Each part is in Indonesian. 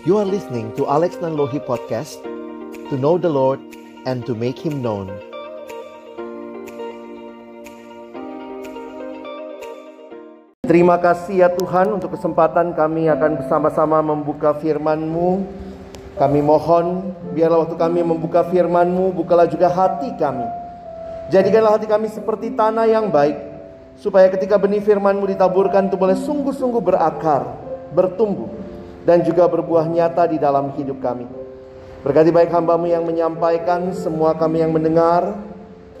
You are listening to Alex Nanlohi Podcast To know the Lord and to make Him known Terima kasih ya Tuhan untuk kesempatan kami akan bersama-sama membuka firman-Mu. Kami mohon biarlah waktu kami membuka firman-Mu, bukalah juga hati kami. Jadikanlah hati kami seperti tanah yang baik, supaya ketika benih firman-Mu ditaburkan itu boleh sungguh-sungguh berakar, bertumbuh, dan juga berbuah nyata di dalam hidup kami. Berkati baik hambamu yang menyampaikan, semua kami yang mendengar,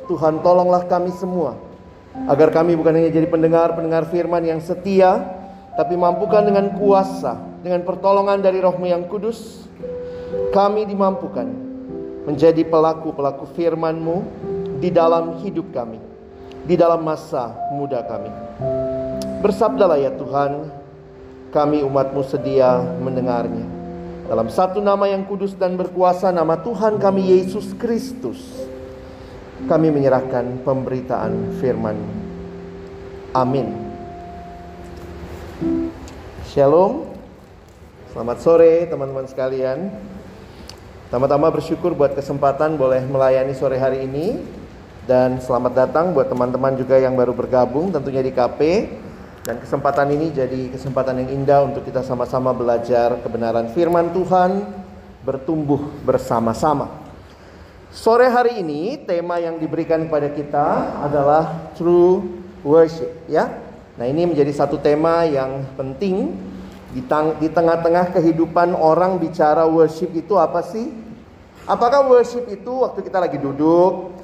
Tuhan tolonglah kami semua, agar kami bukan hanya jadi pendengar-pendengar firman yang setia, tapi mampukan dengan kuasa, dengan pertolongan dari rohmu yang kudus, kami dimampukan menjadi pelaku-pelaku firman-Mu di dalam hidup kami, di dalam masa muda kami. Bersabdalah ya Tuhan, kami umatmu sedia mendengarnya. Dalam satu nama yang kudus dan berkuasa, nama Tuhan kami Yesus Kristus, kami menyerahkan pemberitaan firman. Amin. Shalom. Selamat sore teman-teman sekalian. Tama-tama bersyukur buat kesempatan boleh melayani sore hari ini dan selamat datang buat teman-teman juga yang baru bergabung tentunya di KP. Dan kesempatan ini jadi kesempatan yang indah untuk kita sama-sama belajar kebenaran firman Tuhan, bertumbuh bersama-sama. Sore hari ini tema yang diberikan kepada kita adalah true worship ya. Nah, ini menjadi satu tema yang penting di, di tengah-tengah kehidupan orang bicara worship itu apa sih? Apakah worship itu waktu kita lagi duduk,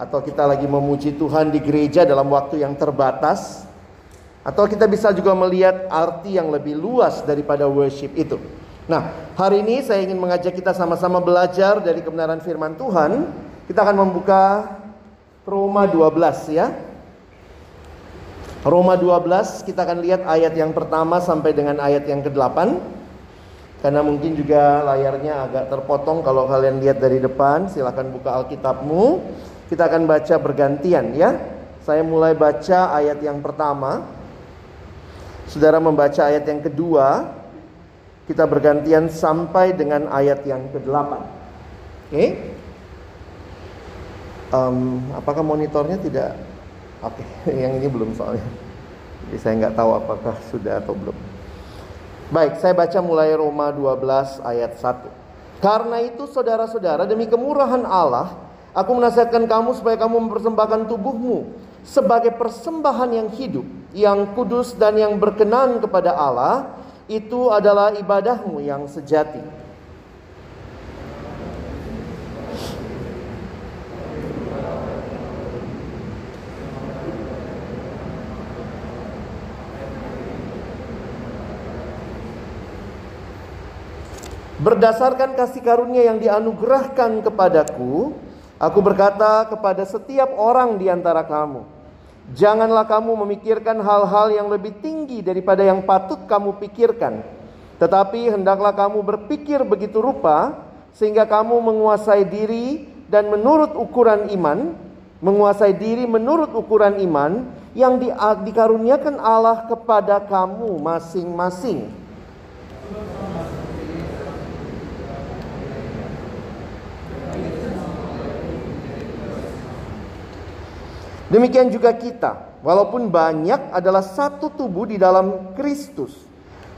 atau kita lagi memuji Tuhan di gereja dalam waktu yang terbatas, atau kita bisa juga melihat arti yang lebih luas daripada worship itu. Nah, hari ini saya ingin mengajak kita sama-sama belajar dari kebenaran firman Tuhan. Kita akan membuka Roma 12 ya. Roma 12 kita akan lihat ayat yang pertama sampai dengan ayat yang ke-8. Karena mungkin juga layarnya agak terpotong kalau kalian lihat dari depan, silahkan buka Alkitabmu. Kita akan baca bergantian ya. Saya mulai baca ayat yang pertama. Saudara membaca ayat yang kedua. Kita bergantian sampai dengan ayat yang ke-8. Oke? Okay? Um, apakah monitornya tidak? Oke, okay. yang ini belum soalnya. Jadi saya nggak tahu apakah sudah atau belum. Baik, saya baca mulai Roma 12 ayat 1. Karena itu saudara-saudara demi kemurahan Allah Aku menasihatkan kamu supaya kamu mempersembahkan tubuhmu sebagai persembahan yang hidup, yang kudus dan yang berkenan kepada Allah. Itu adalah ibadahmu yang sejati. Berdasarkan kasih karunia yang dianugerahkan kepadaku, Aku berkata kepada setiap orang di antara kamu, janganlah kamu memikirkan hal-hal yang lebih tinggi daripada yang patut kamu pikirkan, tetapi hendaklah kamu berpikir begitu rupa sehingga kamu menguasai diri dan menurut ukuran iman, menguasai diri menurut ukuran iman yang di, dikaruniakan Allah kepada kamu masing-masing. Demikian juga kita, walaupun banyak adalah satu tubuh di dalam Kristus.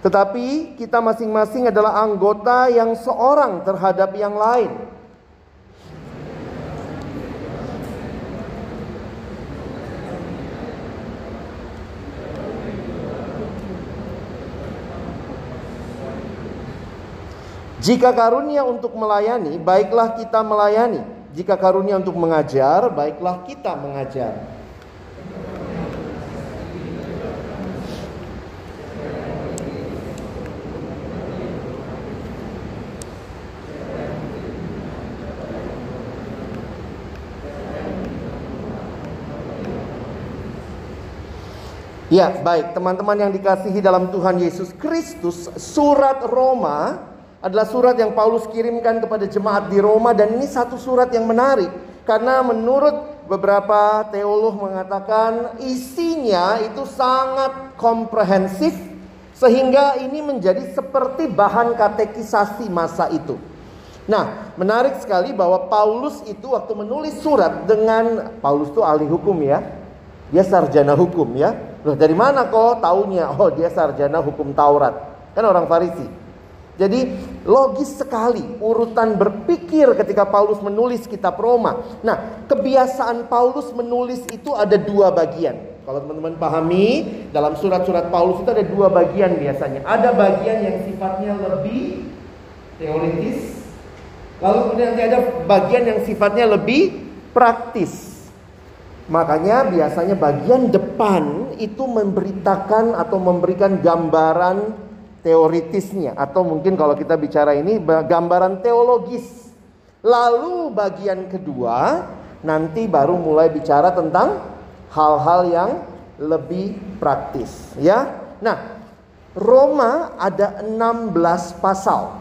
Tetapi kita masing-masing adalah anggota yang seorang terhadap yang lain. Jika karunia untuk melayani, baiklah kita melayani. Jika karunia untuk mengajar, baiklah kita mengajar. Ya, baik, teman-teman yang dikasihi dalam Tuhan Yesus Kristus, surat Roma adalah surat yang Paulus kirimkan kepada jemaat di Roma dan ini satu surat yang menarik karena menurut beberapa teolog mengatakan isinya itu sangat komprehensif, Sehingga ini menjadi seperti bahan katekisasi masa itu. Nah, menarik sekali bahwa Paulus itu waktu menulis surat dengan Paulus itu ahli hukum ya. Dia sarjana hukum ya. Loh, dari mana kok taunya? Oh, dia sarjana hukum Taurat. Kan orang Farisi. Jadi logis sekali urutan berpikir ketika Paulus menulis kitab Roma. Nah, kebiasaan Paulus menulis itu ada dua bagian. Kalau teman-teman pahami, dalam surat-surat Paulus itu ada dua bagian biasanya. Ada bagian yang sifatnya lebih teoritis, lalu kemudian nanti ada bagian yang sifatnya lebih praktis. Makanya biasanya bagian depan itu memberitakan atau memberikan gambaran teoritisnya atau mungkin kalau kita bicara ini gambaran teologis. Lalu bagian kedua nanti baru mulai bicara tentang hal-hal yang lebih praktis ya. Nah, Roma ada 16 pasal.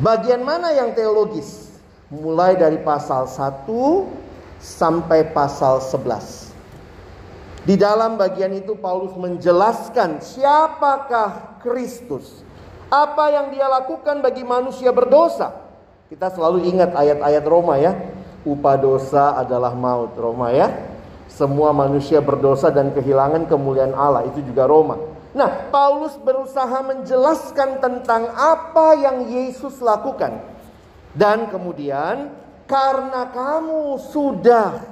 Bagian mana yang teologis? Mulai dari pasal 1 sampai pasal 11. Di dalam bagian itu Paulus menjelaskan siapakah Kristus. Apa yang dia lakukan bagi manusia berdosa. Kita selalu ingat ayat-ayat Roma ya. Upah dosa adalah maut Roma ya. Semua manusia berdosa dan kehilangan kemuliaan Allah. Itu juga Roma. Nah, Paulus berusaha menjelaskan tentang apa yang Yesus lakukan. Dan kemudian, karena kamu sudah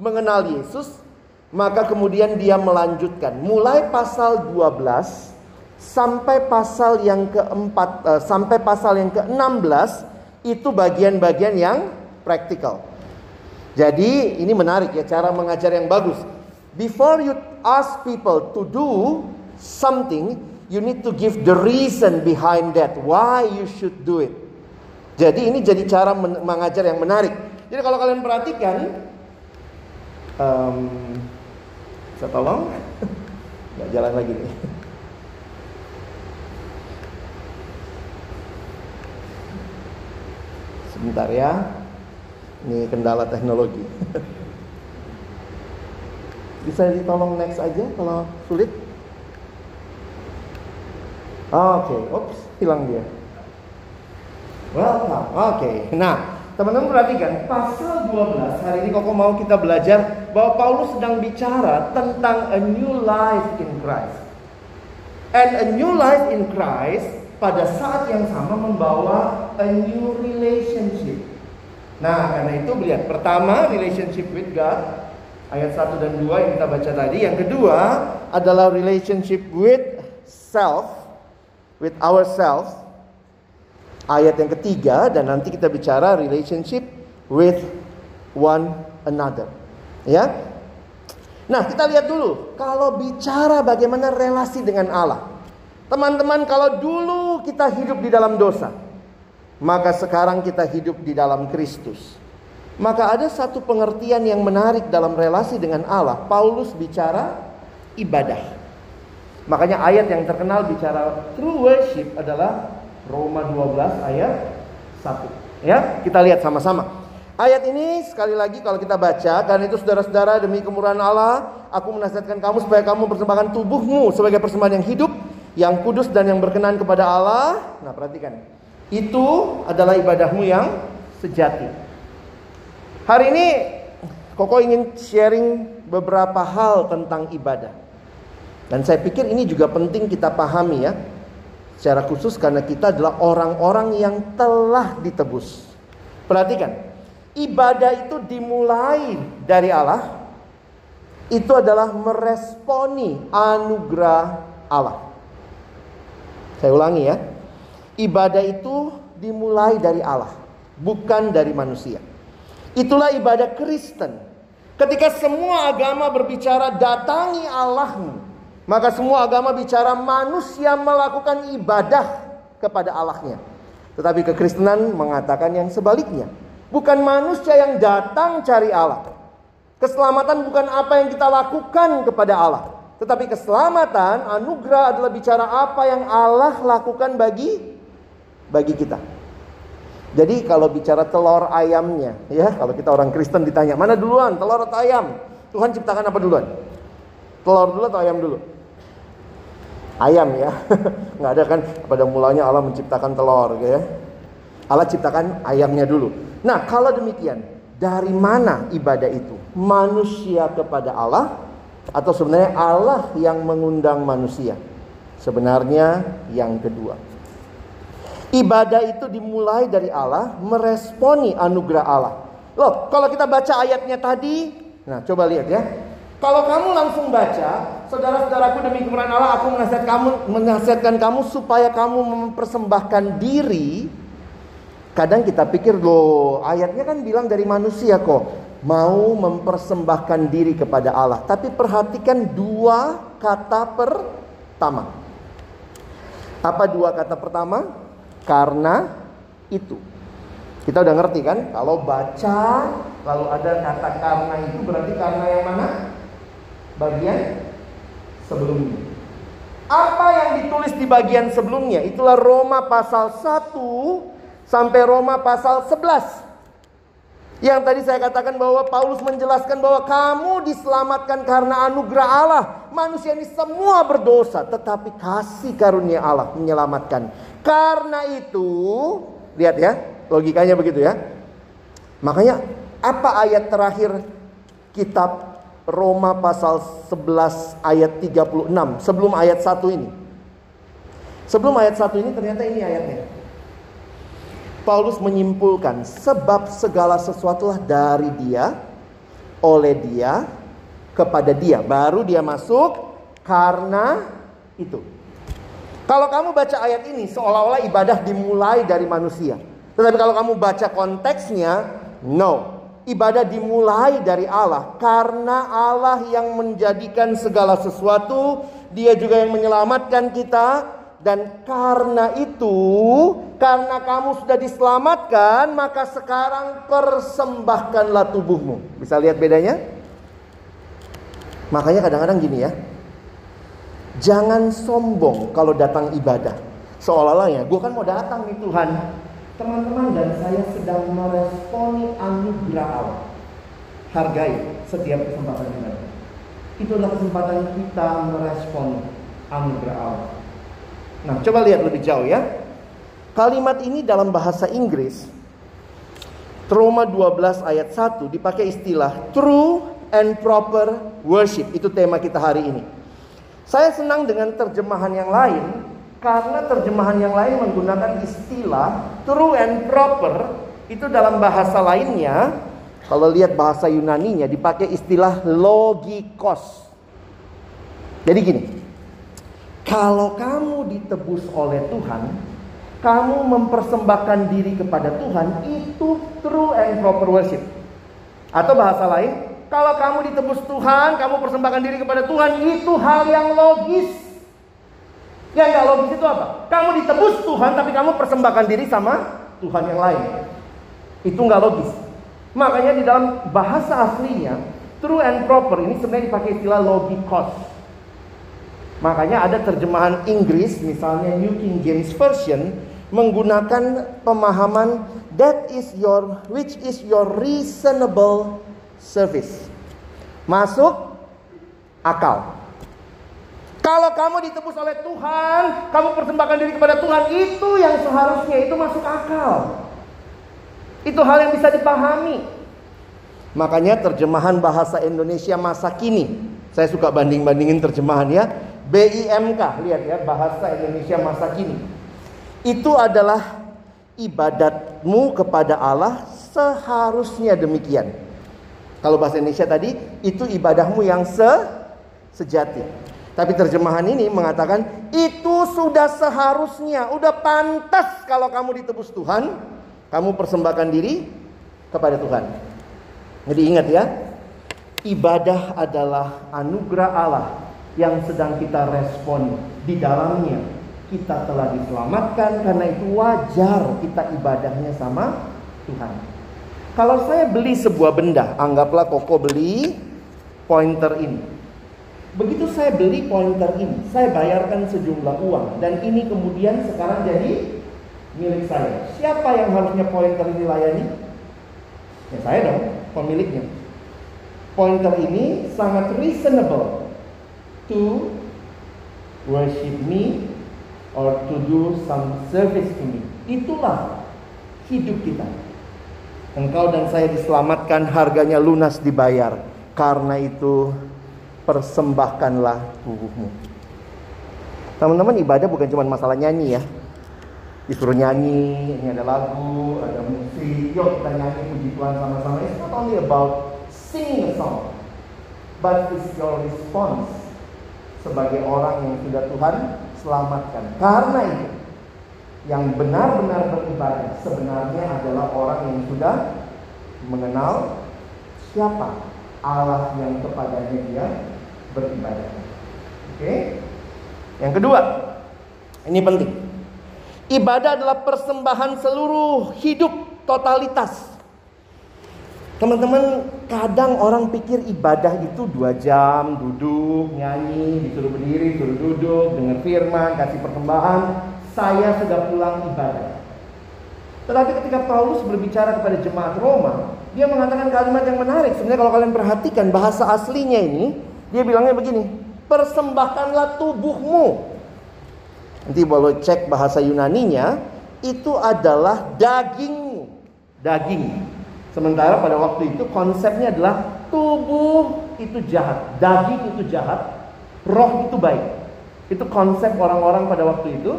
mengenal Yesus, maka kemudian dia melanjutkan. Mulai pasal 12 sampai pasal yang keempat, uh, sampai pasal yang ke-16 itu bagian-bagian yang praktikal. Jadi ini menarik ya cara mengajar yang bagus. Before you ask people to do something, you need to give the reason behind that. Why you should do it. Jadi ini jadi cara mengajar yang menarik. Jadi kalau kalian perhatikan, um, saya tolong, nggak jalan lagi nih. Sebentar ya. Ini kendala teknologi. Bisa ditolong next aja kalau sulit? Oke, okay. Ops, hilang dia. Welcome. Oke. Okay. Nah, teman-teman perhatikan pasal 12 hari ini kok mau kita belajar bahwa Paulus sedang bicara tentang a new life in Christ. And a new life in Christ pada saat yang sama membawa a new relationship Nah, karena itu lihat pertama relationship with God ayat 1 dan 2 yang kita baca tadi. Yang kedua adalah relationship with self with ourselves. Ayat yang ketiga dan nanti kita bicara relationship with one another. Ya. Nah, kita lihat dulu kalau bicara bagaimana relasi dengan Allah. Teman-teman, kalau dulu kita hidup di dalam dosa, maka sekarang kita hidup di dalam Kristus. Maka ada satu pengertian yang menarik dalam relasi dengan Allah. Paulus bicara ibadah. Makanya ayat yang terkenal bicara true worship adalah Roma 12 ayat 1. Ya, kita lihat sama-sama. Ayat ini sekali lagi kalau kita baca karena itu saudara-saudara demi kemurahan Allah aku menasihatkan kamu supaya kamu persembahkan tubuhmu sebagai persembahan yang hidup, yang kudus dan yang berkenan kepada Allah. Nah, perhatikan. Itu adalah ibadahmu yang sejati. Hari ini Koko ingin sharing beberapa hal tentang ibadah. Dan saya pikir ini juga penting kita pahami ya. Secara khusus karena kita adalah orang-orang yang telah ditebus. Perhatikan, ibadah itu dimulai dari Allah. Itu adalah meresponi anugerah Allah. Saya ulangi ya. Ibadah itu dimulai dari Allah, bukan dari manusia. Itulah ibadah Kristen. Ketika semua agama berbicara datangi Allahmu, maka semua agama bicara manusia melakukan ibadah kepada Allahnya. Tetapi kekristenan mengatakan yang sebaliknya. Bukan manusia yang datang cari Allah. Keselamatan bukan apa yang kita lakukan kepada Allah. Tetapi keselamatan, anugerah adalah bicara apa yang Allah lakukan bagi bagi kita. Jadi kalau bicara telur ayamnya, ya kalau kita orang Kristen ditanya mana duluan, telur atau ayam? Tuhan ciptakan apa duluan? Telur dulu atau ayam dulu? Ayam ya. Nggak ada kan pada mulanya Allah menciptakan telur gitu ya. Allah ciptakan ayamnya dulu. Nah, kalau demikian, dari mana ibadah itu? Manusia kepada Allah atau sebenarnya Allah yang mengundang manusia? Sebenarnya yang kedua. Ibadah itu dimulai dari Allah meresponi anugerah Allah. Loh, kalau kita baca ayatnya tadi, nah coba lihat ya. Kalau kamu langsung baca, saudara-saudaraku demi kemuliaan Allah, aku menasihat kamu, menasihatkan kamu supaya kamu mempersembahkan diri. Kadang kita pikir loh, ayatnya kan bilang dari manusia kok mau mempersembahkan diri kepada Allah. Tapi perhatikan dua kata pertama. Apa dua kata pertama? Karena itu. Kita udah ngerti kan? Kalau baca lalu ada kata karena itu berarti karena yang mana? Bagian sebelumnya. Apa yang ditulis di bagian sebelumnya? Itulah Roma pasal 1 sampai Roma pasal 11. Yang tadi saya katakan bahwa Paulus menjelaskan bahwa kamu diselamatkan karena anugerah Allah. Manusia ini semua berdosa, tetapi kasih karunia Allah menyelamatkan. Karena itu, lihat ya, logikanya begitu ya. Makanya apa ayat terakhir kitab Roma pasal 11 ayat 36 sebelum ayat 1 ini? Sebelum ayat 1 ini ternyata ini ayatnya. Paulus menyimpulkan sebab segala sesuatulah dari dia, oleh dia, kepada dia. Baru dia masuk karena itu. Kalau kamu baca ayat ini seolah-olah ibadah dimulai dari manusia. Tetapi kalau kamu baca konteksnya, no. Ibadah dimulai dari Allah karena Allah yang menjadikan segala sesuatu, Dia juga yang menyelamatkan kita dan karena itu, karena kamu sudah diselamatkan, maka sekarang persembahkanlah tubuhmu. Bisa lihat bedanya? Makanya kadang-kadang gini ya. Jangan sombong kalau datang ibadah. Seolah-olah ya, gue kan mau datang nih Tuhan. Teman-teman dan saya sedang meresponi anugerah Allah. Hargai setiap kesempatan ibadah. Itu adalah kesempatan kita merespon anugerah Allah. Nah, coba lihat lebih jauh ya. Kalimat ini dalam bahasa Inggris Roma 12 ayat 1 dipakai istilah true and proper worship. Itu tema kita hari ini. Saya senang dengan terjemahan yang lain karena terjemahan yang lain menggunakan istilah true and proper itu dalam bahasa lainnya kalau lihat bahasa Yunaninya dipakai istilah logikos. Jadi gini, kalau kamu ditebus oleh Tuhan, kamu mempersembahkan diri kepada Tuhan, itu true and proper worship. Atau bahasa lain, kalau kamu ditebus Tuhan, kamu persembahkan diri kepada Tuhan, itu hal yang logis. Yang nggak logis itu apa? Kamu ditebus Tuhan, tapi kamu persembahkan diri sama Tuhan yang lain. Itu nggak logis. Makanya di dalam bahasa aslinya, true and proper ini sebenarnya dipakai istilah logikos. Makanya ada terjemahan Inggris misalnya New King James Version menggunakan pemahaman that is your which is your reasonable service. Masuk akal. Kalau kamu ditebus oleh Tuhan, kamu persembahkan diri kepada Tuhan, itu yang seharusnya itu masuk akal. Itu hal yang bisa dipahami. Makanya terjemahan bahasa Indonesia masa kini, saya suka banding-bandingin terjemahan ya. BIMK, lihat ya, bahasa Indonesia masa kini. Itu adalah ibadatmu kepada Allah seharusnya demikian. Kalau bahasa Indonesia tadi, itu ibadahmu yang se sejati. Tapi terjemahan ini mengatakan itu sudah seharusnya, udah pantas kalau kamu ditebus Tuhan, kamu persembahkan diri kepada Tuhan. Jadi ingat ya, ibadah adalah anugerah Allah yang sedang kita respon di dalamnya kita telah diselamatkan karena itu wajar kita ibadahnya sama Tuhan. Kalau saya beli sebuah benda, anggaplah Koko beli pointer ini. Begitu saya beli pointer ini, saya bayarkan sejumlah uang dan ini kemudian sekarang jadi milik saya. Siapa yang harusnya pointer ini layani? Ya saya dong, pemiliknya. Pointer ini sangat reasonable to worship me or to do some service to me. Itulah hidup kita. Engkau dan saya diselamatkan, harganya lunas dibayar. Karena itu persembahkanlah tubuhmu. Teman-teman ibadah bukan cuma masalah nyanyi ya. Disuruh nyanyi, ini ada lagu, ada musik, yuk kita nyanyi puji Tuhan sama-sama. It's not only about singing a song, but it's your response sebagai orang yang sudah Tuhan selamatkan. Karena itu, yang benar-benar beribadah sebenarnya adalah orang yang sudah mengenal siapa Allah yang kepadanya dia beribadah. Oke? Yang kedua, ini penting. Ibadah adalah persembahan seluruh hidup totalitas. Teman-teman, kadang orang pikir ibadah itu dua jam, duduk, nyanyi, disuruh berdiri, disuruh duduk, dengar firman, kasih persembahan. Saya sudah pulang ibadah. Tetapi ketika Paulus berbicara kepada jemaat Roma, dia mengatakan kalimat yang menarik. Sebenarnya kalau kalian perhatikan bahasa aslinya ini, dia bilangnya begini, persembahkanlah tubuhmu. Nanti kalau cek bahasa Yunaninya, itu adalah dagingmu. Daging. Sementara pada waktu itu konsepnya adalah tubuh itu jahat, daging itu jahat, roh itu baik. Itu konsep orang-orang pada waktu itu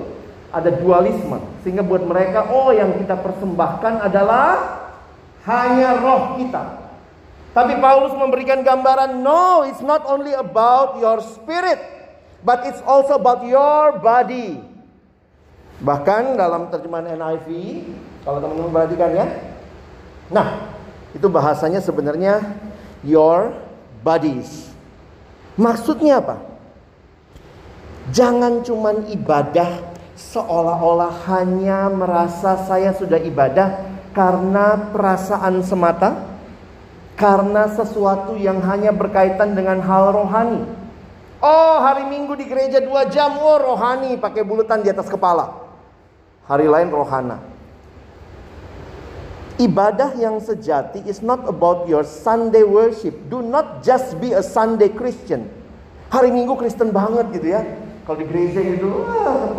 ada dualisme. Sehingga buat mereka, oh yang kita persembahkan adalah hanya roh kita. Tapi Paulus memberikan gambaran, no, it's not only about your spirit, but it's also about your body. Bahkan dalam terjemahan NIV, kalau teman-teman perhatikan ya, Nah, itu bahasanya sebenarnya your bodies. Maksudnya apa? Jangan cuman ibadah seolah-olah hanya merasa saya sudah ibadah karena perasaan semata, karena sesuatu yang hanya berkaitan dengan hal rohani. Oh, hari Minggu di gereja dua jam, oh rohani pakai bulutan di atas kepala. Hari lain rohana. Ibadah yang sejati is not about your Sunday worship. Do not just be a Sunday Christian. Hari Minggu Kristen banget gitu ya. Kalau di gereja itu,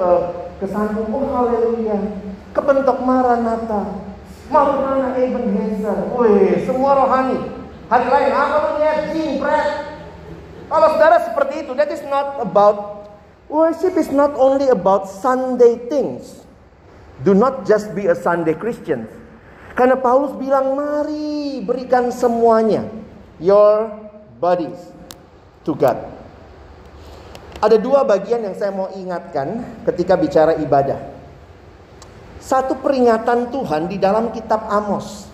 wah, kesandung, oh haleluya. Kepentok Maranatha. Maulana Ebenezer. Wih, semua rohani. Hari lain, apa melihat jin, pret. Kalau saudara seperti itu, that is not about worship is not only about Sunday things. Do not just be a Sunday Christian. Karena Paulus bilang, mari berikan semuanya. Your bodies to God. Ada dua bagian yang saya mau ingatkan ketika bicara ibadah. Satu peringatan Tuhan di dalam kitab Amos.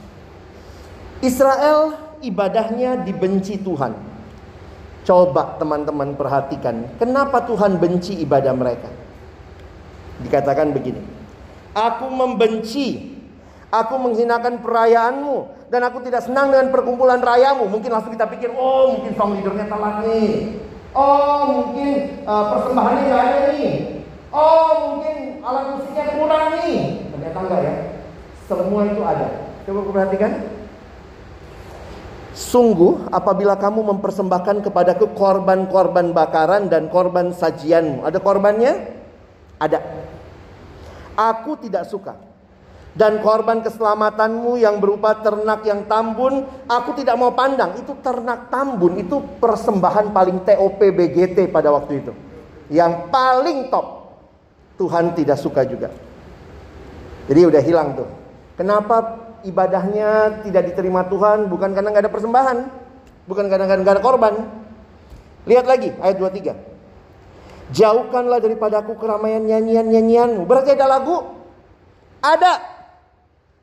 Israel ibadahnya dibenci Tuhan. Coba teman-teman perhatikan, kenapa Tuhan benci ibadah mereka? Dikatakan begini, Aku membenci Aku menghinakan perayaanmu dan aku tidak senang dengan perkumpulan rayamu. Mungkin langsung kita pikir, oh mungkin song leadernya telat nih. Oh mungkin uh, persembahannya nggak ada nih. Oh mungkin alat musiknya kurang nih. Ternyata enggak ya. Semua itu ada. Coba perhatikan. Sungguh apabila kamu mempersembahkan kepadaku korban-korban bakaran dan korban sajianmu. Ada korbannya? Ada. Aku tidak suka dan korban keselamatanmu yang berupa ternak yang tambun, aku tidak mau pandang. Itu ternak tambun, itu persembahan paling TOP BGT pada waktu itu. Yang paling top. Tuhan tidak suka juga. Jadi udah hilang tuh. Kenapa ibadahnya tidak diterima Tuhan? Bukan karena nggak ada persembahan. Bukan karena nggak ada korban. Lihat lagi ayat 23. Jauhkanlah daripadaku keramaian nyanyian-nyanyianmu. Berarti ada lagu? Ada.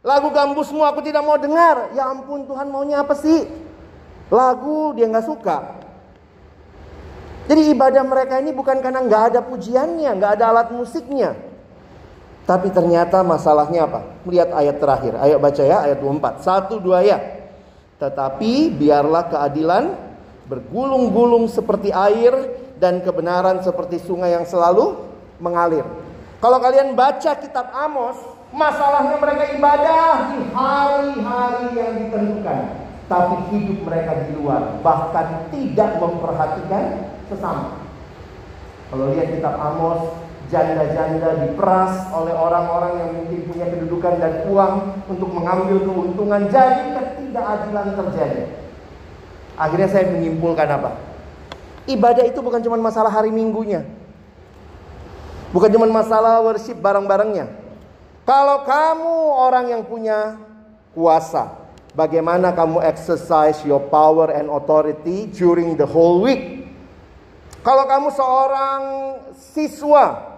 Lagu gambusmu aku tidak mau dengar. Ya ampun Tuhan maunya apa sih? Lagu dia nggak suka. Jadi ibadah mereka ini bukan karena nggak ada pujiannya, nggak ada alat musiknya. Tapi ternyata masalahnya apa? Lihat ayat terakhir. Ayo baca ya ayat 24. Satu dua ya. Tetapi biarlah keadilan bergulung-gulung seperti air dan kebenaran seperti sungai yang selalu mengalir. Kalau kalian baca kitab Amos, Masalahnya mereka ibadah di hari-hari yang ditentukan. Tapi hidup mereka di luar. Bahkan tidak memperhatikan sesama. Kalau lihat kitab Amos, janda-janda diperas oleh orang-orang yang mungkin punya kedudukan dan uang untuk mengambil keuntungan. Jadi ketidakadilan terjadi. Akhirnya saya menyimpulkan apa? Ibadah itu bukan cuma masalah hari minggunya. Bukan cuma masalah worship bareng-barengnya. Kalau kamu orang yang punya kuasa, bagaimana kamu exercise your power and authority during the whole week? Kalau kamu seorang siswa,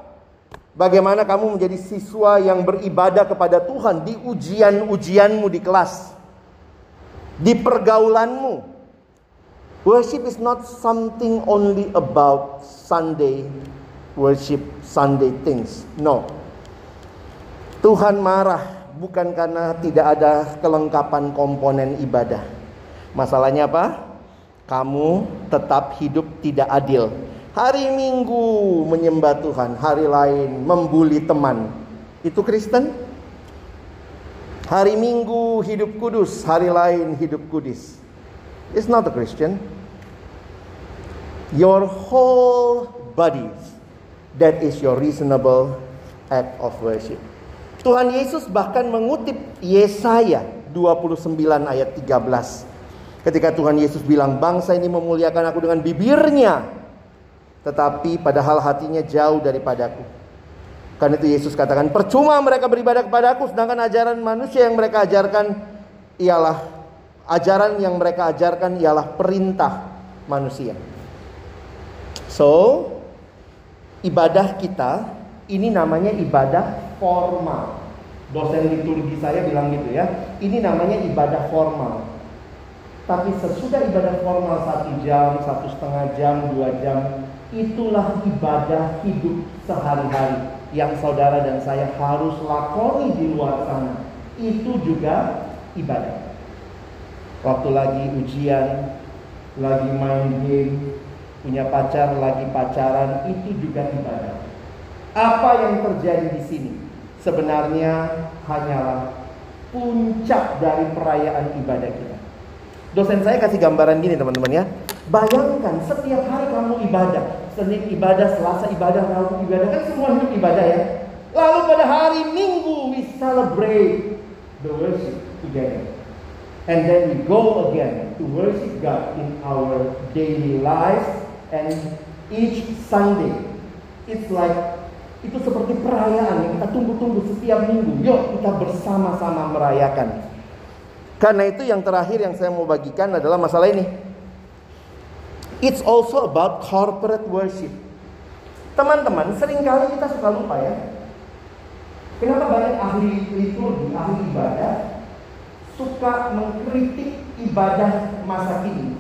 Bagaimana kamu menjadi siswa yang beribadah kepada Tuhan di ujian-ujianmu di kelas, di pergaulanmu. Worship is not something only about Sunday worship, Sunday things. No. Tuhan marah bukan karena tidak ada kelengkapan komponen ibadah. Masalahnya apa? Kamu tetap hidup tidak adil Hari Minggu menyembah Tuhan, hari lain membuli teman. Itu Kristen? Hari Minggu hidup kudus, hari lain hidup kudis. It's not a Christian. Your whole body, that is your reasonable act of worship. Tuhan Yesus bahkan mengutip Yesaya 29 ayat 13. Ketika Tuhan Yesus bilang, bangsa ini memuliakan aku dengan bibirnya, tetapi padahal hatinya jauh daripadaku. Karena itu Yesus katakan, percuma mereka beribadah kepadaku, sedangkan ajaran manusia yang mereka ajarkan ialah ajaran yang mereka ajarkan ialah perintah manusia. So, ibadah kita ini namanya ibadah formal. Dosen liturgi saya bilang gitu ya, ini namanya ibadah formal. Tapi sesudah ibadah formal satu jam, satu setengah jam, dua jam, Itulah ibadah hidup sehari-hari yang saudara dan saya harus lakoni di luar sana. Itu juga ibadah. Waktu lagi ujian, lagi main game, punya pacar, lagi pacaran, itu juga ibadah. Apa yang terjadi di sini sebenarnya hanyalah puncak dari perayaan ibadah kita. Dosen saya kasih gambaran gini teman-teman ya. Bayangkan setiap hari kamu ibadah, Senin ibadah, Selasa ibadah, Rabu ibadah, kan semua hidup ibadah ya. Lalu pada hari Minggu we celebrate the worship together. And then we go again to worship God in our daily lives and each Sunday. It's like itu seperti perayaan yang kita tunggu-tunggu setiap minggu. Yuk kita bersama-sama merayakan. Karena itu yang terakhir yang saya mau bagikan adalah masalah ini. It's also about corporate worship. Teman-teman, sering kali kita suka lupa ya. Kenapa banyak ahli liturgi, ahli ibadah suka mengkritik ibadah masa kini,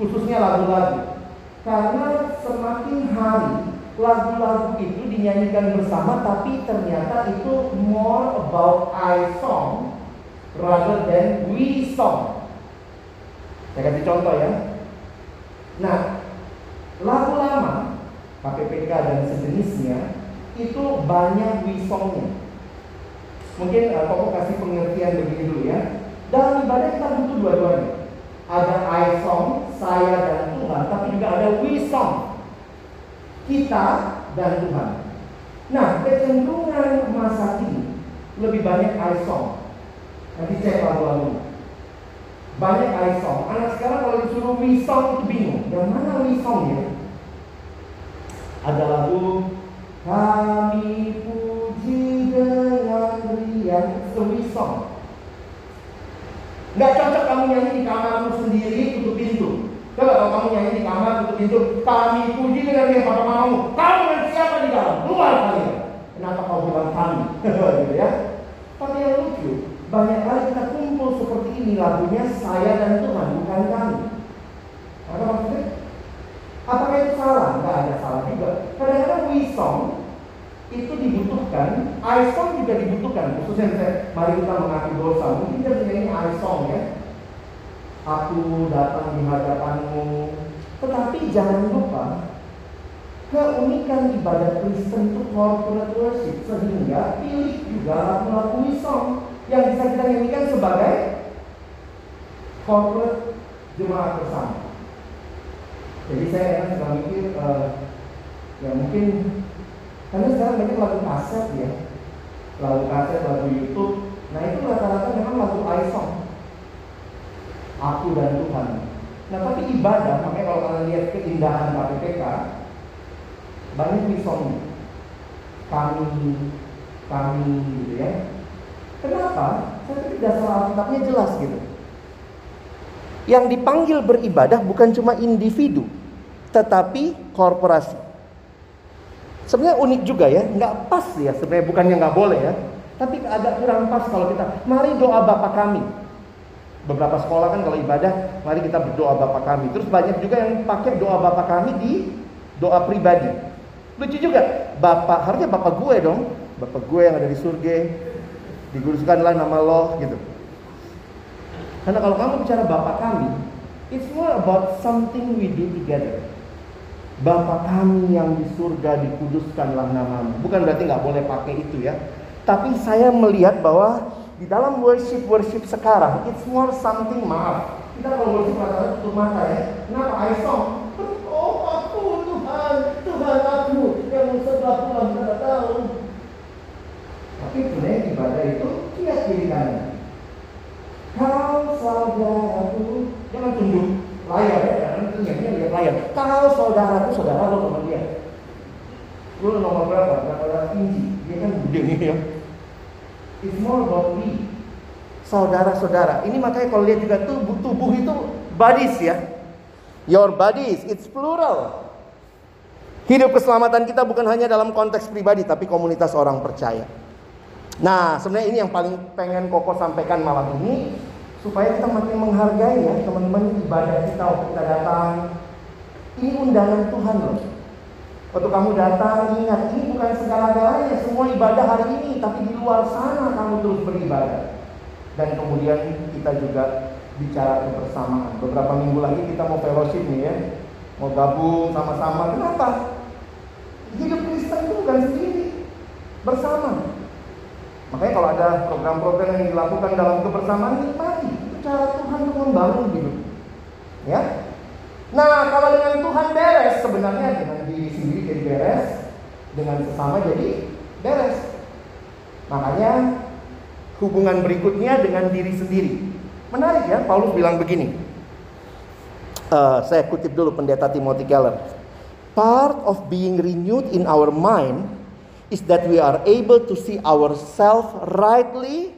khususnya lagu-lagu. Karena semakin hari lagu-lagu itu dinyanyikan bersama, tapi ternyata itu more about I song rather than we song. Saya kasih contoh ya. Nah, lagu lama KPPK dan sejenisnya itu banyak wisongnya. Mungkin uh, Koko kasih pengertian begini dulu ya. Dalam ibadah kita butuh dua-duanya. Ada I song, saya dan Tuhan, tapi juga ada we song. Kita dan Tuhan. Nah, kecenderungan masa kini lebih banyak I song. Nanti saya lagu-lagu banyak wisong. Anak sekarang kalau disuruh wisong itu bingung. Yang mana wisongnya? Ada lagu kami puji dengan riang sewisong. Gak cocok kamu nyanyi di kamarmu sendiri tutup pintu. Coba kalau kamu nyanyi di kamar tutup pintu, kami puji dengan riang pada mamamu. Kamu dan siapa di dalam? Keluar kalian. Kenapa kau bilang kami? gitu ya. Tapi yang lucu, banyak kali kita ini lagunya saya dan Tuhan bukan kami. Apa maksudnya? Apakah itu salah? Tidak ada salah juga. Kadang-kadang we song itu dibutuhkan, I song juga dibutuhkan. Khususnya saya, mari kita mengaku dosa. Mungkin kita menyanyi I song ya. Aku datang di hadapanmu. Tetapi jangan lupa keunikan ibadah Kristen itu corporate worship sehingga pilih juga lagu-lagu song yang bisa kita nyanyikan sebagai corporate jemaat bersama. Jadi saya akan suka mikir uh, Ya mungkin karena sekarang banyak lagu kaset ya, lagu kaset, lagu YouTube. Nah itu rata-rata memang lagu iPhone. Aku dan Tuhan. Nah tapi ibadah, makanya kalau kalian lihat keindahan KPPK, banyak song kami, kami gitu ya. Kenapa? Saya pikir dasar Alkitabnya jelas gitu. Yang dipanggil beribadah bukan cuma individu, tetapi korporasi. Sebenarnya unik juga ya, nggak pas ya sebenarnya bukannya nggak boleh ya, tapi agak kurang pas kalau kita mari doa Bapa kami. Beberapa sekolah kan kalau ibadah, mari kita berdoa Bapa kami. Terus banyak juga yang pakai doa Bapa kami di doa pribadi. Lucu juga, Bapak, harusnya Bapak gue dong, Bapak gue yang ada di surga, diguruskanlah nama lo gitu. Karena kalau kamu bicara Bapak kami, it's more about something we do together. Bapak kami yang di surga dikuduskanlah namamu. Bukan berarti nggak boleh pakai itu ya. Tapi saya melihat bahwa di dalam worship worship sekarang, it's more something maaf. Kita kalau worship rata tutup mata ya. Kenapa? I song. Oh aku Tuhan, Tuhan aku yang sebelah Tuhan tidak tahu. Tapi sebenarnya ibadah itu lihat kiri kanan. Kau saudaraku, jangan tunjuk layar ya, tunjuknya lihat layar. Kau saudaraku, saudara lo teman dia. Lu nomor berapa? Berapa tinggi? Dia kan gede nih ya. It's more about me. Saudara-saudara, ini makanya kalau lihat juga tubuh tubuh itu bodies ya. Your bodies, it's plural. Hidup keselamatan kita bukan hanya dalam konteks pribadi, tapi komunitas orang percaya. Nah, sebenarnya ini yang paling pengen Koko sampaikan malam ini supaya kita makin menghargai ya teman-teman ibadah kita waktu kita datang. Ini undangan Tuhan loh. Waktu kamu datang ingat ini bukan segala-galanya semua ibadah hari ini, tapi di luar sana kamu terus beribadah. Dan kemudian kita juga bicara kebersamaan. Beberapa minggu lagi kita mau fellowship nih ya, mau gabung sama-sama. Kenapa? Hidup Kristen itu bukan sendiri, bersama. Makanya kalau ada program-program yang dilakukan dalam kebersamaan nikmati. Itu cara Tuhan untuk membangun hidup. Ya. Nah, kalau dengan Tuhan beres sebenarnya dengan diri sendiri jadi beres, dengan sesama jadi beres. Makanya hubungan berikutnya dengan diri sendiri. Menarik ya, Paulus bilang begini. Uh, saya kutip dulu pendeta Timothy Keller. Part of being renewed in our mind is that we are able to see ourselves rightly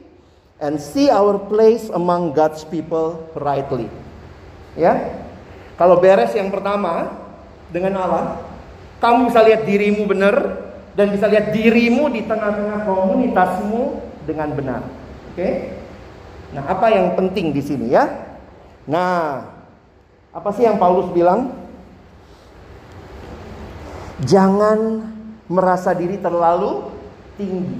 and see our place among God's people rightly. Ya. Kalau beres yang pertama dengan Allah, kamu bisa lihat dirimu benar dan bisa lihat dirimu di tengah-tengah komunitasmu dengan benar. Oke? Nah, apa yang penting di sini ya? Nah, apa sih yang Paulus bilang? Jangan merasa diri terlalu tinggi.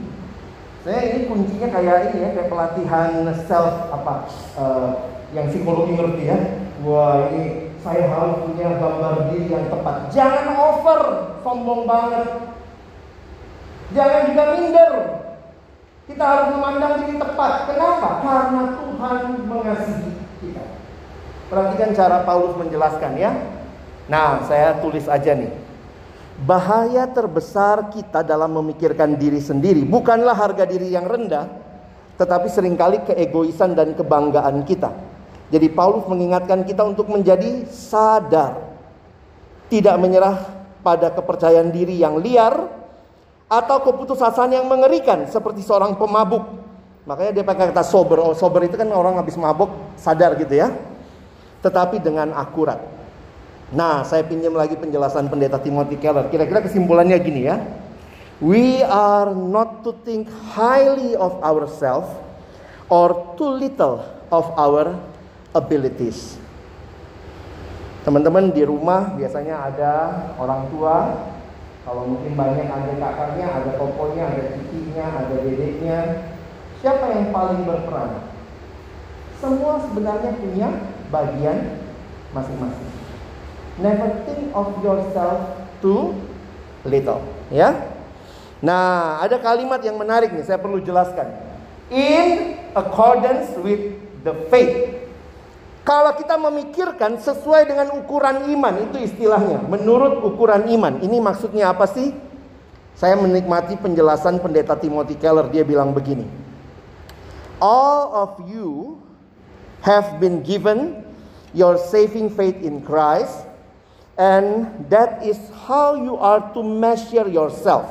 Saya ini kuncinya kayak ini ya, kayak pelatihan self apa uh, yang psikologi ngerti ya. Wah ini saya harus punya gambar diri yang tepat. Jangan over, sombong banget. Jangan juga minder. Kita harus memandang diri tepat. Kenapa? Karena Tuhan mengasihi kita. Perhatikan cara Paulus menjelaskan ya. Nah, saya tulis aja nih. Bahaya terbesar kita dalam memikirkan diri sendiri bukanlah harga diri yang rendah, tetapi sering kali keegoisan dan kebanggaan kita. Jadi Paulus mengingatkan kita untuk menjadi sadar, tidak menyerah pada kepercayaan diri yang liar atau keputusasaan yang mengerikan seperti seorang pemabuk. Makanya dia pakai kata sober. Oh, sober itu kan orang habis mabuk sadar gitu ya. Tetapi dengan akurat. Nah, saya pinjam lagi penjelasan pendeta Timothy Keller. Kira-kira kesimpulannya gini ya. We are not to think highly of ourselves or too little of our abilities. Teman-teman di rumah biasanya ada orang tua, kalau mungkin banyak ada kakaknya, ada tokonya, ada cicinya, ada dedeknya. Siapa yang paling berperan? Semua sebenarnya punya bagian masing-masing. Never think of yourself too little. Ya. Nah, ada kalimat yang menarik nih, saya perlu jelaskan. In accordance with the faith. Kalau kita memikirkan sesuai dengan ukuran iman, itu istilahnya. Menurut ukuran iman, ini maksudnya apa sih? Saya menikmati penjelasan pendeta Timothy Keller. Dia bilang begini. All of you have been given your saving faith in Christ. And that is how you are to measure yourself.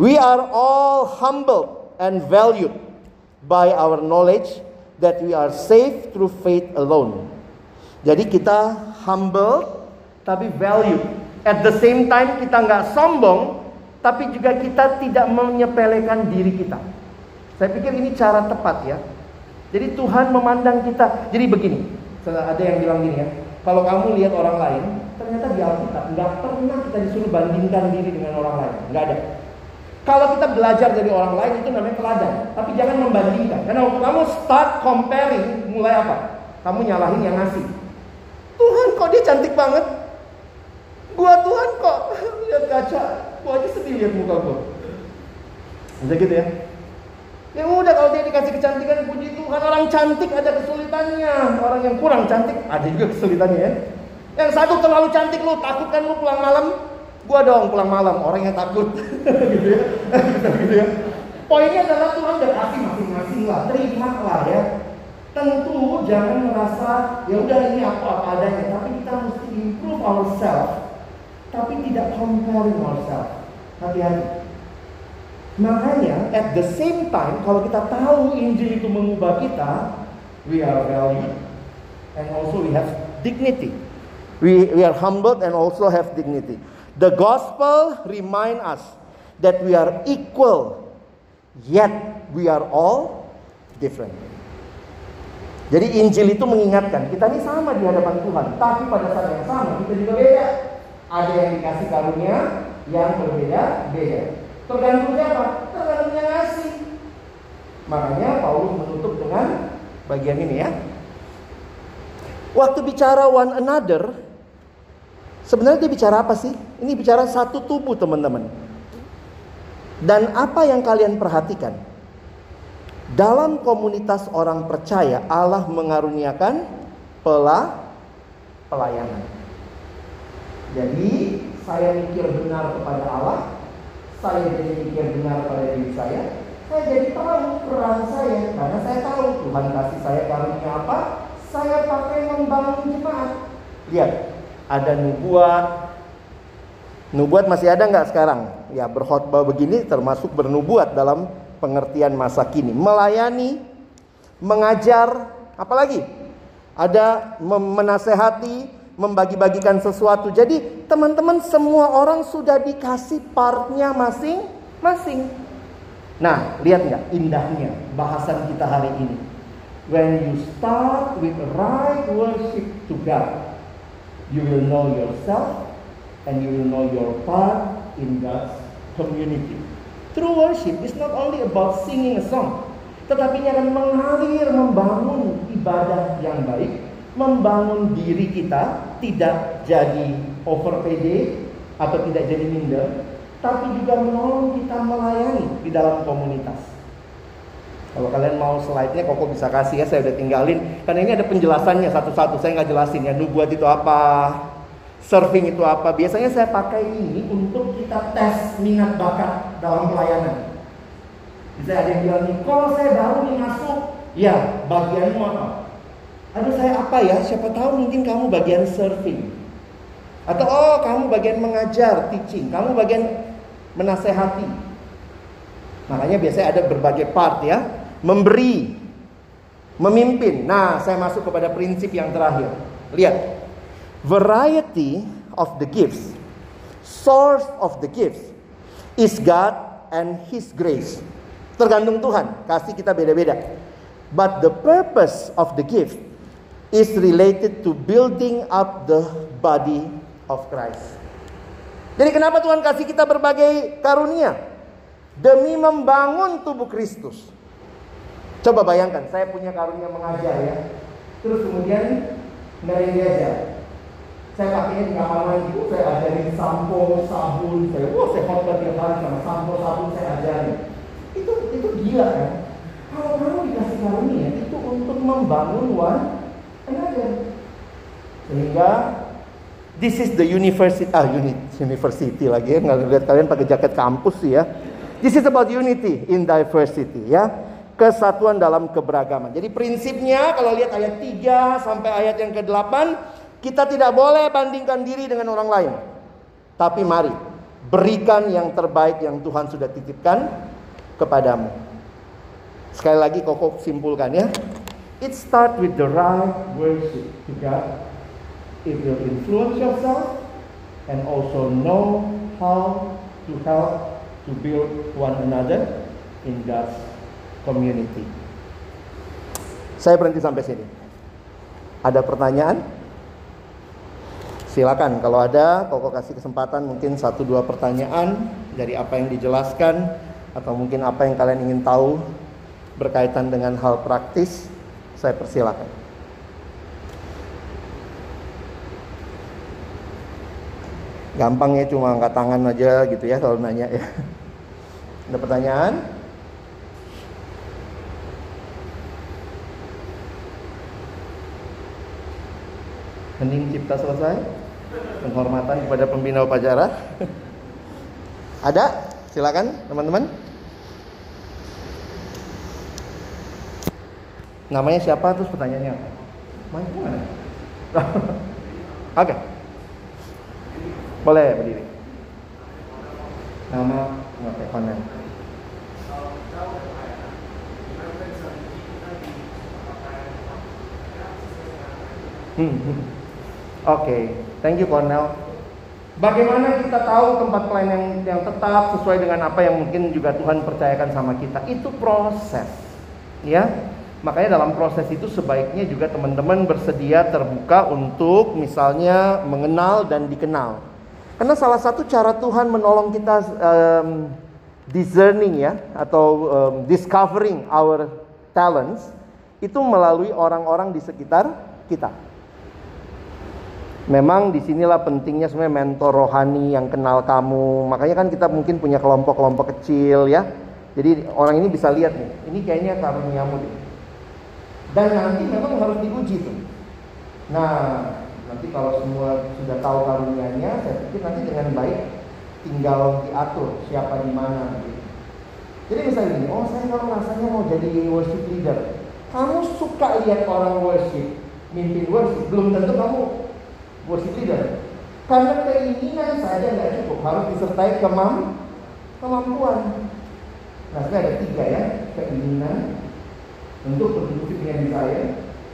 We are all humbled and valued by our knowledge that we are saved through faith alone. Jadi kita humble tapi value. At the same time kita nggak sombong, tapi juga kita tidak menyepelekan diri kita. Saya pikir ini cara tepat ya. Jadi Tuhan memandang kita. Jadi begini, ada yang bilang gini ya. Kalau kamu lihat orang lain, ternyata di Alkitab nggak pernah kita disuruh bandingkan diri dengan orang lain, nggak ada. Kalau kita belajar dari orang lain itu namanya teladan. Tapi jangan membandingkan. Karena waktu kamu start comparing, mulai apa? Kamu nyalahin yang ngasih. Tuhan kok dia cantik banget. Gua Tuhan kok lihat kaca, gua aja sedih lihat muka gua. Bisa gitu ya? Ya udah kalau dia dikasih kecantikan puji Tuhan orang cantik ada kesulitannya orang yang kurang cantik ada juga kesulitannya ya. Yang satu terlalu cantik lu takutkan lu pulang malam Gua dong pulang malam, orang yang takut. gitu ya. gitu ya. Poinnya adalah Tuhan udah kasih masing-masing lah, terima lah ya. Tentu jangan merasa ya udah ini aku apa adanya, tapi kita mesti improve ourselves, tapi tidak comparing ourselves. Hati-hati. Makanya at the same time kalau kita tahu Injil itu mengubah kita, we are valued and also we have dignity. We, we are humbled and also have dignity. The gospel remind us that we are equal, yet we are all different. Jadi Injil itu mengingatkan kita ini sama di hadapan Tuhan, tapi pada saat yang sama kita juga beda. Ada yang dikasih karunia, yang berbeda beda. Tergantung siapa? Tergantung yang ngasih. Makanya Paulus menutup dengan bagian ini ya. Waktu bicara one another, Sebenarnya dia bicara apa sih? Ini bicara satu tubuh teman-teman. Dan apa yang kalian perhatikan? Dalam komunitas orang percaya Allah mengaruniakan pela pelayanan. Jadi saya mikir benar kepada Allah, saya jadi mikir benar pada diri saya, saya jadi tahu peran saya karena saya tahu Tuhan kasih saya karunia apa, saya pakai membangun jemaat. Lihat, ada nubuat. Nubuat masih ada nggak sekarang? Ya berkhotbah begini termasuk bernubuat dalam pengertian masa kini. Melayani, mengajar, apalagi? Ada menasehati, membagi-bagikan sesuatu. Jadi teman-teman semua orang sudah dikasih partnya masing-masing. Nah, lihat nggak indahnya bahasan kita hari ini. When you start with right worship to God, You will know yourself and you will know your part in God's community. True worship is not only about singing a song, tetapi akan mengalir membangun ibadah yang baik, membangun diri kita tidak jadi over PD atau tidak jadi minder, tapi juga menolong kita melayani di dalam komunitas. Kalau kalian mau slide-nya Koko bisa kasih ya, saya udah tinggalin. Karena ini ada penjelasannya satu-satu, saya nggak jelasin ya. Nubuat itu apa, surfing itu apa. Biasanya saya pakai ini untuk kita tes minat bakat dalam pelayanan. Bisa ada yang bilang kalau saya baru nih masuk, ya bagianmu apa? Aduh saya apa ya, siapa tahu mungkin kamu bagian surfing. Atau oh kamu bagian mengajar, teaching, kamu bagian menasehati. Makanya biasanya ada berbagai part ya memberi, memimpin. Nah, saya masuk kepada prinsip yang terakhir. Lihat, variety of the gifts, source of the gifts is God and His grace. Tergantung Tuhan, kasih kita beda-beda. But the purpose of the gift is related to building up the body of Christ. Jadi kenapa Tuhan kasih kita berbagai karunia? Demi membangun tubuh Kristus. Coba bayangkan, saya punya karunia mengajar ya. Terus kemudian yang diajar. Saya pakainya di kamar mandi, saya ajarin sampo, sabun, saya, wah saya khotbah tiap hari sama sampo, sabun saya ajarin. Itu itu gila kan? Kalau kamu dikasih karunia itu untuk membangun one. Sehingga this is the university ah unit, university lagi ya nggak lihat kalian pakai jaket kampus sih ya. This is about unity in diversity ya. Kesatuan dalam keberagaman. Jadi prinsipnya kalau lihat ayat 3 sampai ayat yang ke-8 kita tidak boleh bandingkan diri dengan orang lain. Tapi mari berikan yang terbaik yang Tuhan sudah titipkan kepadamu. Sekali lagi Koko simpulkan ya. It start with the right worship to God. It will influence yourself and also know how to help to build one another in God's community. Saya berhenti sampai sini. Ada pertanyaan? Silakan kalau ada, Koko kasih kesempatan mungkin satu dua pertanyaan dari apa yang dijelaskan atau mungkin apa yang kalian ingin tahu berkaitan dengan hal praktis, saya persilakan. Gampang ya cuma angkat tangan aja gitu ya kalau nanya ya. Ada pertanyaan? Hening cipta selesai. Penghormatan kepada pembina upacara. Ada? Silakan teman-teman. Namanya siapa terus pertanyaannya apa? Mana? Oke. Boleh berdiri. Nama oke konen. Hmm. hmm. Oke, okay. thank you Cornell. Bagaimana kita tahu tempat pelayanan yang, yang tetap sesuai dengan apa yang mungkin juga Tuhan percayakan sama kita? Itu proses, ya. Makanya dalam proses itu sebaiknya juga teman-teman bersedia terbuka untuk misalnya mengenal dan dikenal. Karena salah satu cara Tuhan menolong kita um, discerning ya atau um, discovering our talents itu melalui orang-orang di sekitar kita. Memang di sinilah pentingnya sebenarnya mentor rohani yang kenal kamu. Makanya kan kita mungkin punya kelompok-kelompok kecil ya. Jadi orang ini bisa lihat nih, ini kayaknya karuniamu deh. Dan nanti memang harus diuji tuh. Nah, nanti kalau semua sudah tahu karunianya, saya pikir nanti dengan baik tinggal diatur siapa di mana gitu. Jadi misalnya ini, oh saya kalau rasanya mau jadi worship leader. Kamu suka lihat orang worship, mimpin worship, belum tentu kamu worship leader. Karena keinginan saja nggak cukup, harus disertai kemam kemampuan. Nah, sebenarnya ada tiga ya, keinginan untuk berdiskusi dengan saya.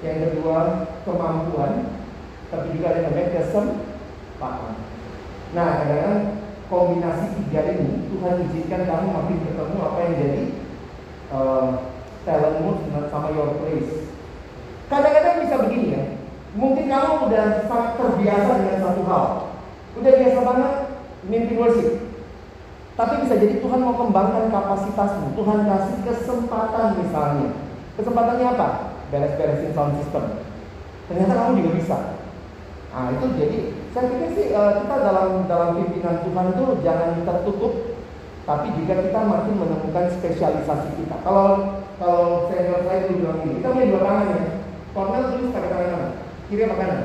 Yang kedua, kemampuan, tapi juga ada namanya kesempatan. Nah, kadang-kadang kombinasi tiga ini Tuhan izinkan kamu makin ketemu apa yang jadi uh, talentmu sama your place. Kadang-kadang bisa begini ya, Mungkin kamu udah sangat terbiasa dengan satu hal. Udah biasa banget mimpi worship. Tapi bisa jadi Tuhan mau kembangkan kapasitasmu. Tuhan kasih kesempatan misalnya. Kesempatannya apa? Beres-beresin sound system. Ternyata kamu juga bisa. Nah itu jadi saya pikir sih eh, kita dalam dalam pimpinan Tuhan itu jangan tertutup, tapi juga kita makin menemukan spesialisasi kita. Kalau kalau senior saya dulu bilang ini, kita punya dua tangan ya. Kornel tulis pakai tangan kanan. Kiri apa kanan?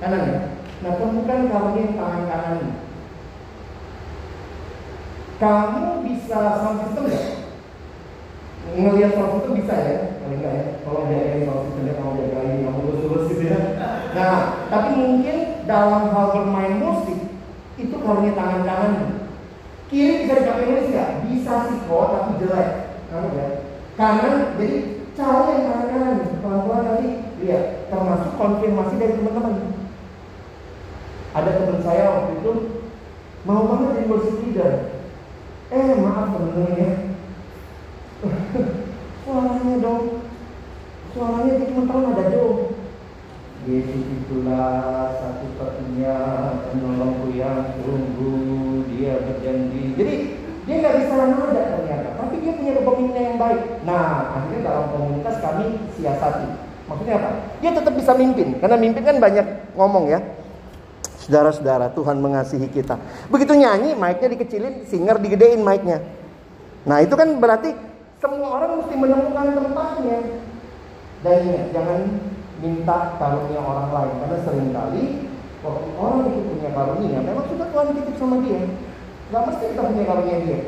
Kanan ya. Nah temukan karunia tangan kanan. Kamu bisa sound system ya? Ngelihat sound system bisa ya? Paling enggak ya? Kalau jagain sound systemnya kamu jagain, kamu lurus-lurus gitu ya. Nah, tapi mungkin dalam hal bermain musik itu karunia tangan kanan. Kiri bisa dipakai nulis nggak? Bisa sih kok, tapi jelek. Kamu ya? Kanan, jadi cara yang tangan kanan. Pelan-pelan nanti Lihat, termasuk konfirmasi dari teman-teman. Ada teman saya waktu itu mau banget jadi worship leader. Eh maaf teman-teman ya, suaranya dong, suaranya cuma tahu ada dong. Yesus itulah satu-satunya penolongku yang sungguh dia berjanji. Jadi dia nggak bisa nada ternyata, tapi dia punya kepemimpinan yang baik. Nah, akhirnya dalam komunitas kami siasati Maksudnya apa? Dia tetap bisa mimpin, karena mimpin kan banyak ngomong ya. Saudara-saudara, Tuhan mengasihi kita. Begitu nyanyi, mic-nya dikecilin, singer digedein mic-nya. Nah, itu kan berarti semua orang mesti menemukan tempatnya. Dan ingat, jangan minta karunia orang lain. Karena sering kali orang itu punya karunia memang sudah Tuhan titip sama dia. Nggak mesti kita punya karunia dia.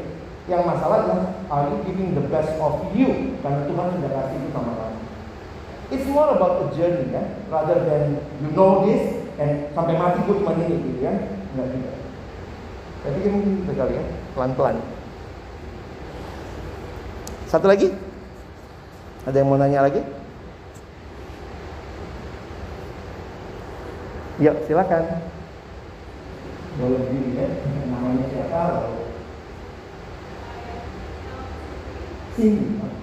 Yang masalah adalah are you giving the best of you? Karena Tuhan sudah kasih itu sama kamu. It's more about a journey kan? Rather than you know this and sampai mati gue cuma ini gitu ya. Nggak juga. Pikir mungkin itu kali ya pelan-pelan satu lagi ada yang mau nanya lagi Yuk, silakan. Boleh diri ya, namanya siapa? Cindy.